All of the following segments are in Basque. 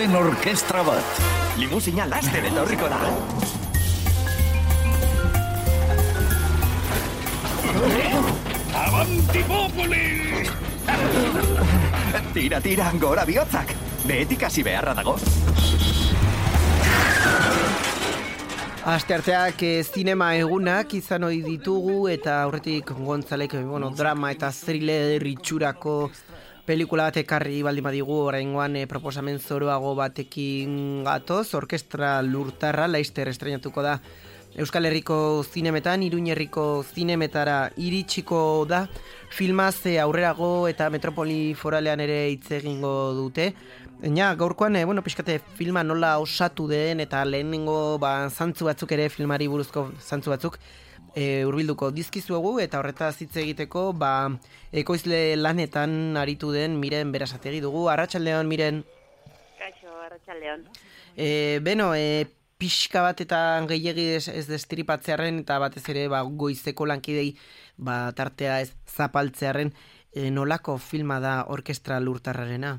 den orkestra bat. Limusina laster etorriko da. Avanti populi! Tira, tira, gora bihotzak. Behetik hasi beharra dago. Astearteak e, zinema egunak izan ohi ditugu eta aurretik gontzalek eh, bueno, drama eta thriller itxurako pelikula bat ekarri baldin badigu oraingoan e, proposamen zoroago batekin gatoz, orkestra lurtarra laister estrenatuko da Euskal Herriko zinemetan, Iruñerriko zinemetara iritsiko da, filmaz aurrerago eta metropoli foralean ere hitz egingo dute. Ena, gaurkoan, e, bueno, pixkate filma nola osatu den eta lehenengo ba, zantzu batzuk ere filmari buruzko zantzu batzuk e, urbilduko dizkizuegu eta horretaz hitz egiteko ba, ekoizle lanetan aritu den miren berasategi dugu. Arratxaldeon, miren? Kaixo, arratxaldeon. E, beno, e, pixka bat eta gehiegi ez, ez destiripatzearen eta batez ere ba, goizeko lankidei ba, tartea ez zapaltzearen e, nolako filma da orkestra lurtarrarena?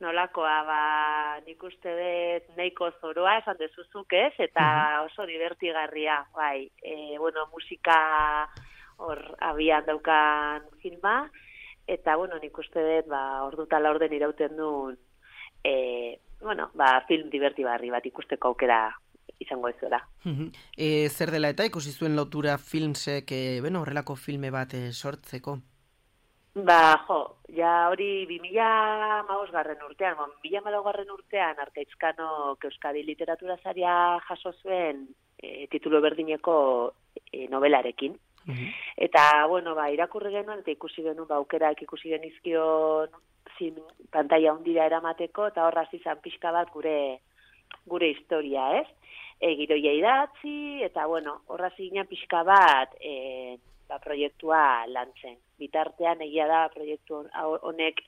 Nolakoa, ba, nik uste dut neiko zoroa esan dezuzuk ez, eta oso divertigarria, bai, e, bueno, musika hor abian daukan filma, eta, bueno, nik uste dut, ba, ordutala orden irauten duen, e, bueno, ba, film divertibarri bat ikusteko aukera izango ez dela. e, zer dela eta ikusi zuen lotura filmsek, e, bueno, horrelako filme bat e, sortzeko? Ba, jo, ja hori 2000 maus garren urtean, bon, 2000 garren urtean, Arkaitzkano Euskadi Literatura Zaria jaso zuen e, titulo berdineko e, novelarekin. Eta, bueno, ba, irakurri genuen, eta ikusi genuen, ba, aukerak ikusi genizkion zin pantalla hundira eramateko eta horraz izan pixka bat gure gure historia, ez? E, gidoia idatzi, eta bueno, horraz ginen pixka bat e, ba, proiektua lantzen. Bitartean egia da proiektu honek,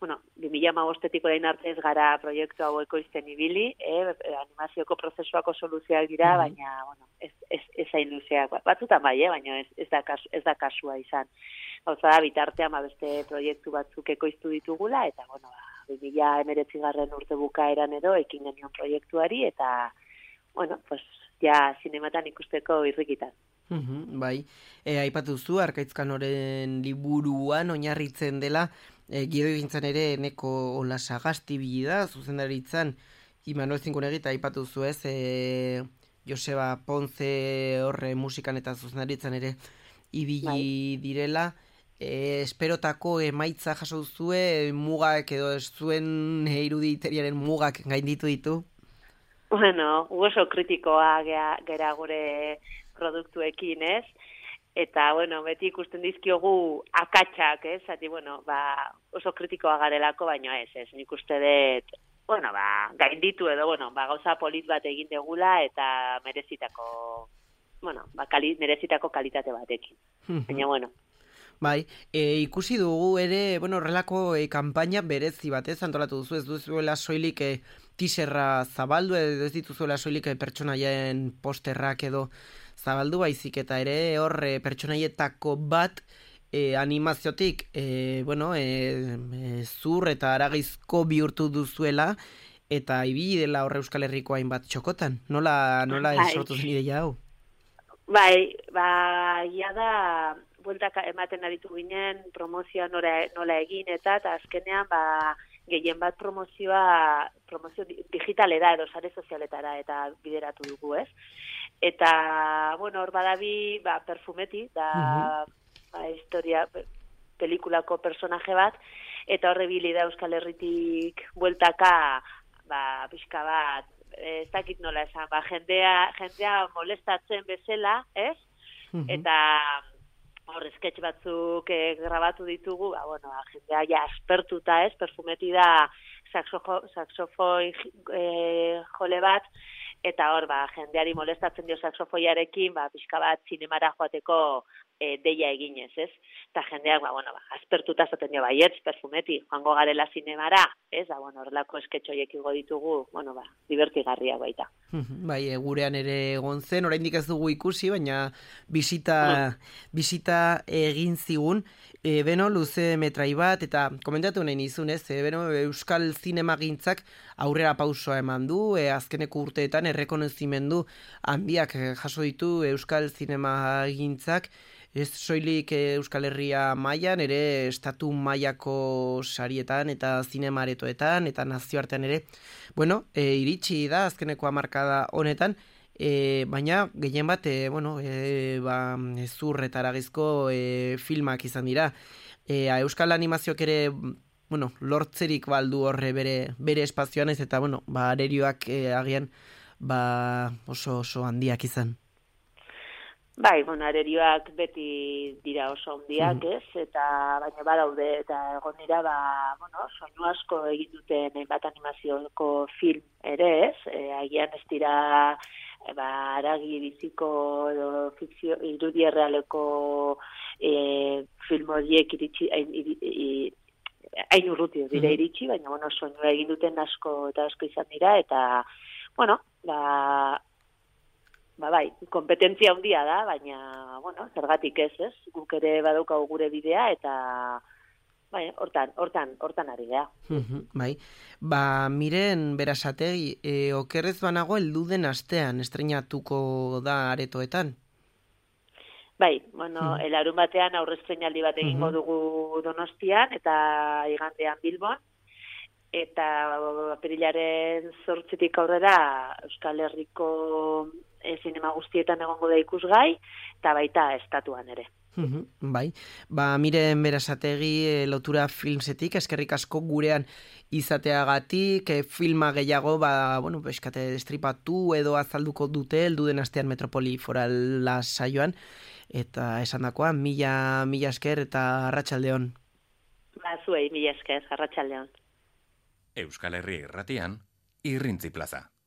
bueno, 2000 magostetik orain arte ez gara proiektu hau ekoizten ibili, eh, animazioko prozesuako soluzioak dira, baina, bueno, ez, ez, ez hain luzeak, batzutan bai, eh, baina ez, ez, da kasu, ez da kasua izan. Gauza da, bitartean ba, beste proiektu batzuk ekoiztu ditugula, eta, bueno, ba, 2000 emeretzi garren urte bukaeran edo, ekin genion proiektuari, eta, bueno, pues, ja, zinematan ikusteko irrikitan. Uhum, bai, e, aipatu zu, arkaitzkan oren liburuan oinarritzen dela, e, gido egintzen ere neko olasagasti da, zuzendaritzan, Imanuel Zinkunegita aipatu zu ez, e, Joseba Ponce horre musikan eta zuzendaritzan ere ibili bai. direla, e, esperotako emaitza jaso zue, mugak edo ez zuen iruditeriaren mugak gainditu ditu? Bueno, oso kritikoa gera, gera gure produktuekin, ez? Eta, bueno, beti ikusten dizkiogu akatsak, ez? Zati, bueno, ba, oso kritikoa garelako, baina ez, ez? Nik uste dut, bueno, ba, gainditu edo, bueno, ba, gauza polit bat egin degula eta merezitako, bueno, ba, kali, merezitako kalitate batekin. Baina, bueno, Bai, e, ikusi dugu ere, bueno, horrelako e, kanpaina berezi bat, ez antolatu duzu, ez duzuela soilik e, tiserra zabaldu, edo ez dituzuela soilik e, pertsonaien posterrak edo zabaldu baizik, eta ere hor e, pertsonaietako bat e, animaziotik, e, bueno, e, e, zur eta aragizko bihurtu duzuela, eta ibili dela horre Euskal Herriko hainbat txokotan. Nola, nola bai. sortu zen ideia hau? Bai, ba, ia da, bueltak ematen aritu ginen promozioa nola, nola egin eta eta azkenean ba, gehien bat promozioa promozio digitalera edo sare sozialetara eta bideratu dugu, ez? Eta, bueno, hor badabi, ba, perfumeti, da, ba, historia, pelikulako personaje bat, eta horre bili da Euskal Herritik bueltaka, ba, pixka bat, ez dakit nola esan, ba, jendea, jendea molestatzen bezala, ez? Eta, hor sketch batzuk e, grabatu ditugu, ba, bueno, jendea ja aspertuta ez, perfumeti da saxofoi e, jole bat, eta hor, ba, jendeari molestatzen dio saxofoiarekin, ba, pixka bat zinemara joateko e, deia eginez, ez? Eta jendeak, ba, bueno, ba, aspertuta zaten dio, baietz, perfumeti, joango garela zinemara, ez? Ba, bueno, horrelako esketxoiek igo ditugu, bueno, ba, divertigarria baita. bai, gurean ere egon zen, oraindik ez dugu ikusi, baina bisita, bisita egin zigun, E, beno, luze metrai bat, eta komentatu nahi nizun ez, e, beno, Euskal Zinema gintzak aurrera pausoa eman du, e, azkeneko urteetan errekonozimendu handiak jaso ditu Euskal Zinema gintzak, ez soilik e, Euskal Herria mailan ere estatu mailako sarietan eta zinemaretoetan eta nazioartean ere, bueno, e, iritsi da azkeneko amarkada honetan, e, baina gehien bat e, bueno, e, ba, zur eta aragizko e, filmak izan dira. E, Euskal animazioak ere bueno, lortzerik baldu horre bere, bere espazioan ez eta bueno, ba, arerioak e, agian ba, oso, oso handiak izan. Bai, bueno, arerioak beti dira oso handiak, mm. ez? Eta baina badaude eta egon dira ba, bueno, soinu asko egin duten bat animazioko film ere, ez? E, agian ez dira e, ba, aragi biziko edo fikzio irudi errealeko e, film horiek iritsi hain urruti dira mm-hmm. iritsi, baina bueno, soinu egin duten asko eta asko izan dira, eta bueno, ba, ba bai, kompetentzia handia da, baina, bueno, zergatik ez, ez? Guk ere badaukagu gure bidea, eta Bai, hortan, hortan, hortan ari da. bai. Ba, miren, berasategi, e, okerrez banago elduden astean estrenatuko da aretoetan? Bai, bueno, mm. elarun batean aurreztrenaldi bat egingo dugu donostian eta igandean bilbon. Eta perilaren zortzitik aurrera Euskal Herriko e, zinema guztietan egongo da ikusgai, eta baita estatuan ere bai, ba, miren berasategi e, lotura filmsetik, eskerrik asko gurean izateagatik, e, filma gehiago, ba, bueno, eskate destripatu edo azalduko dute, eldu den astean metropoli forala saioan, eta esan dakoa, mila, mila esker eta arratsaldeon. Ba, zuei, mila esker, arratsaldeon. Euskal Herri irratian, irrintzi plaza.